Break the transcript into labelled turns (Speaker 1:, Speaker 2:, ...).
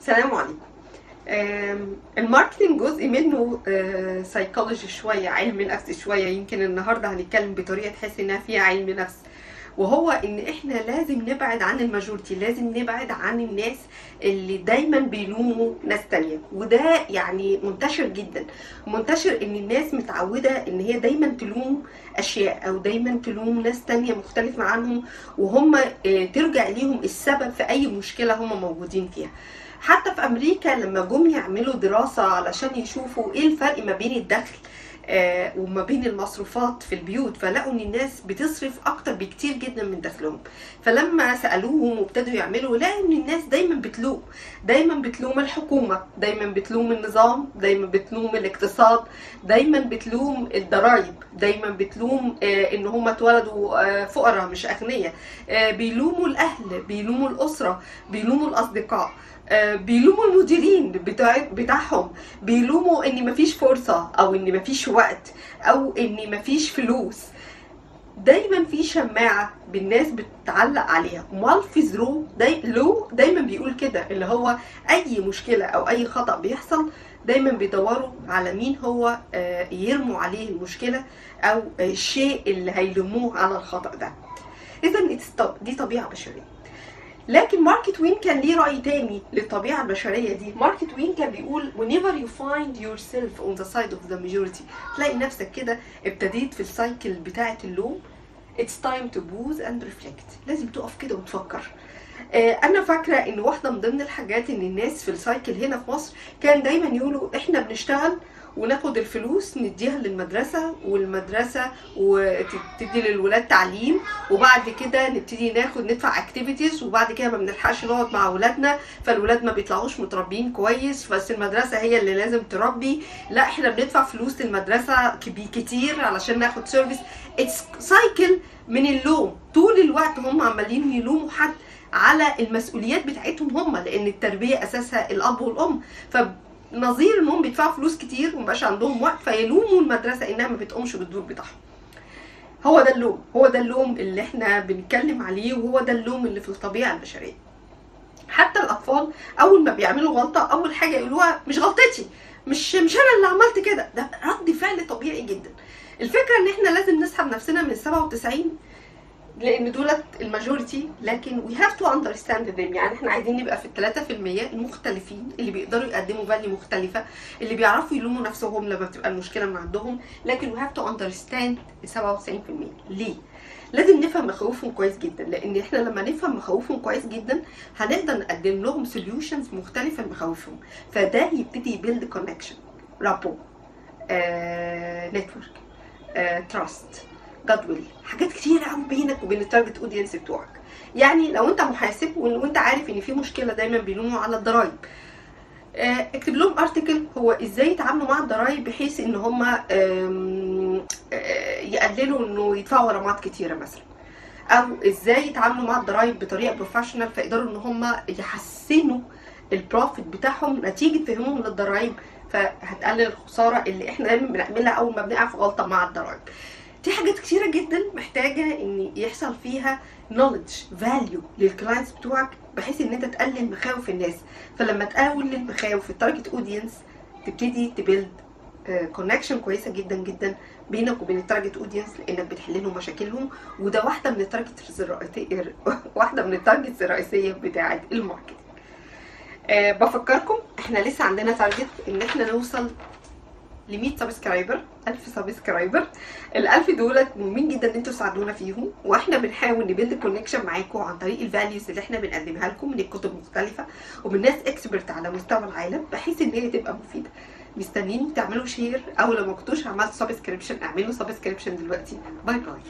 Speaker 1: السلام عليكم. آم، ال marketing جزء منه سايكولوجي شوية علم نفس شوية. يمكن النهارده هنتكلم بطريقة تحس إنها فيها علم نفس. وهو إن إحنا لازم نبعد عن ال majority لازم نبعد عن الناس اللي دايما بيلوموا ناس تانية. وده يعني منتشر جدا. منتشر إن الناس متعودة إن هي دايما تلوم أشياء أو دايما تلوم ناس تانية مختلفة عنهم وهم آه، ترجع ليهم السبب في أي مشكلة هم موجودين فيها. حتى في أمريكا لما جم يعملوا دراسة علشان يشوفوا إيه الفرق ما بين الدخل آه، وما بين المصروفات في البيوت فلقوا إن الناس بتصرف أكتر بكتير جدا من دخلهم. فلما سألوهم وابتدوا يعملوا لقوا إن الناس دايما بتلوم دايما بتلوم الحكومة دايما بتلوم النظام دايما بتلوم الاقتصاد دايما بتلوم الضرايب دايما بتلوم آه، إن هم اتولدوا آه، فقراء مش أغنياء. بيلوموا الأهل بيلوموا الأسرة بيلوموا الأصدقاء. بيلوموا المديرين بتاع بتاعهم بيلوموا إن مفيش فرصة أو إن مفيش وقت أو إن مفيش فلوس. دايما في شماعة بالناس بتعلق عليها. Murphy's law داي لو دايما بيقول كده اللي هو أي مشكلة أو أي خطأ بيحصل دايما بيدوروا على مين هو آه، يرموا عليه المشكلة أو آه، الشيء اللي هيلوموه على الخطأ ده. اذا دي طبيعة بشرية. لكن مارك توين كان ليه رأي تاني للطبيعة البشرية دي؟ مارك توين كان بيقول whenever you find yourself on the side of the majority تلاقي نفسك كده ابتديت في ال cycle بتاعة اللوم it's time to pause and reflect. لازم تقف كده وتفكر. آه، أنا فاكرة إن واحدة من ضمن الحاجات إن الناس في ال cycle هنا في مصر كان دايما يقولوا إحنا بنشتغل وناخد الفلوس نديها للمدرسة والمدرسة وتدي للولاد تعليم وبعد كده نبتدي ناخد ندفع activities وبعد كده ما بنلحقش نقعد مع اولادنا فالولاد ما بيطلعوش متربيين كويس بس المدرسة هي اللي لازم تربي. لا إحنا بندفع فلوس للمدرسة كتير علشان ناخد service it's cycle من اللوم. طول الوقت هم عمالين يلوموا حد على المسؤوليات بتاعتهم هم لأن التربية أساسها الأب والأم. فنظير انهم بيدفعوا فلوس كتير ومبقاش عندهم وقت فيلوموا المدرسة إنها ما بتقومش بالدور بتاعهم. هو ده اللوم هو ده اللوم اللي إحنا بنتكلم عليه وهو ده اللوم اللي في الطبيعة البشرية. حتى الأطفال أول ما بيعملوا غلطة أول حاجة يقولوها مش غلطتي مش مش أنا اللي عملت كده. ده رد فعل طبيعي جدا. الفكرة إن إحنا لازم نسحب نفسنا من 97 لأن دولت الماجوريتي لكن we have to understand them. يعني إحنا عايزين نبقى في في المية المختلفين اللي بيقدروا يقدموا value مختلفة اللي بيعرفوا يلوموا نفسهم لما بتبقى المشكلة من عندهم. لكن have to understand ال 97% ليه؟ لازم نفهم مخاوفهم كويس جدا لأن إحنا لما نفهم مخاوفهم كويس جدا هنقدر نقدم لهم solutions مختلفة لمخاوفهم. فده يبتدي ي build connection rapport network trust goodwill. حاجات كتير قوي بينك وبين ال target audience بتوعك. يعني لو أنت محاسب وإن- وأنت عارف إن في مشكلة دايما بيلوموا على الضرايب. آه، اكتب لهم article هو إزاي يتعاملوا مع الضرايب بحيث إن هم يقللوا إنه يدفعوا غرامات كتيرة مثلا. أو إزاي يتعاملوا مع الضرايب بطريقة professional فيقدروا إن هم يحسنوا ال profit بتاعهم نتيجة فهمهم للضرايب. فهتقلل الخسارة اللي إحنا دايما بنعملها اول ما بنقع في غلطة مع الضرايب. دي حاجات كتيرة جدا محتاجة إن يحصل فيها knowledge value لل clients بتوعك بحيث إن أنت تقلل مخاوف الناس. فلما تقلل المخاوف ال target audience تبتدي ت build connection كويسة جدا جدا بينك وبين ال target audience لأنك بتحل لهم مشاكلهم. وده واحدة من الرئيسية واحدة من ال targets الرئيسية بتاعه ال marketing أه بفكركم إحنا لسه عندنا target إن إحنا نوصل ل 100 subscriber 1000 subscriber ال 1000 دول مهمين جدا إن أنتوا تساعدونا فيهم وإحنا بنحاول ن build connection معاكم عن طريق ال values اللي إحنا بنقدمها لكم من الكتب مختلفة ومن ناس expert على مستوى العالم بحيث إن هي تبقى مفيدة. مستنيين تعملوا share أو لو ما كنتوش عملتوا subscription اعملوا subscription دلوقتي. bye bye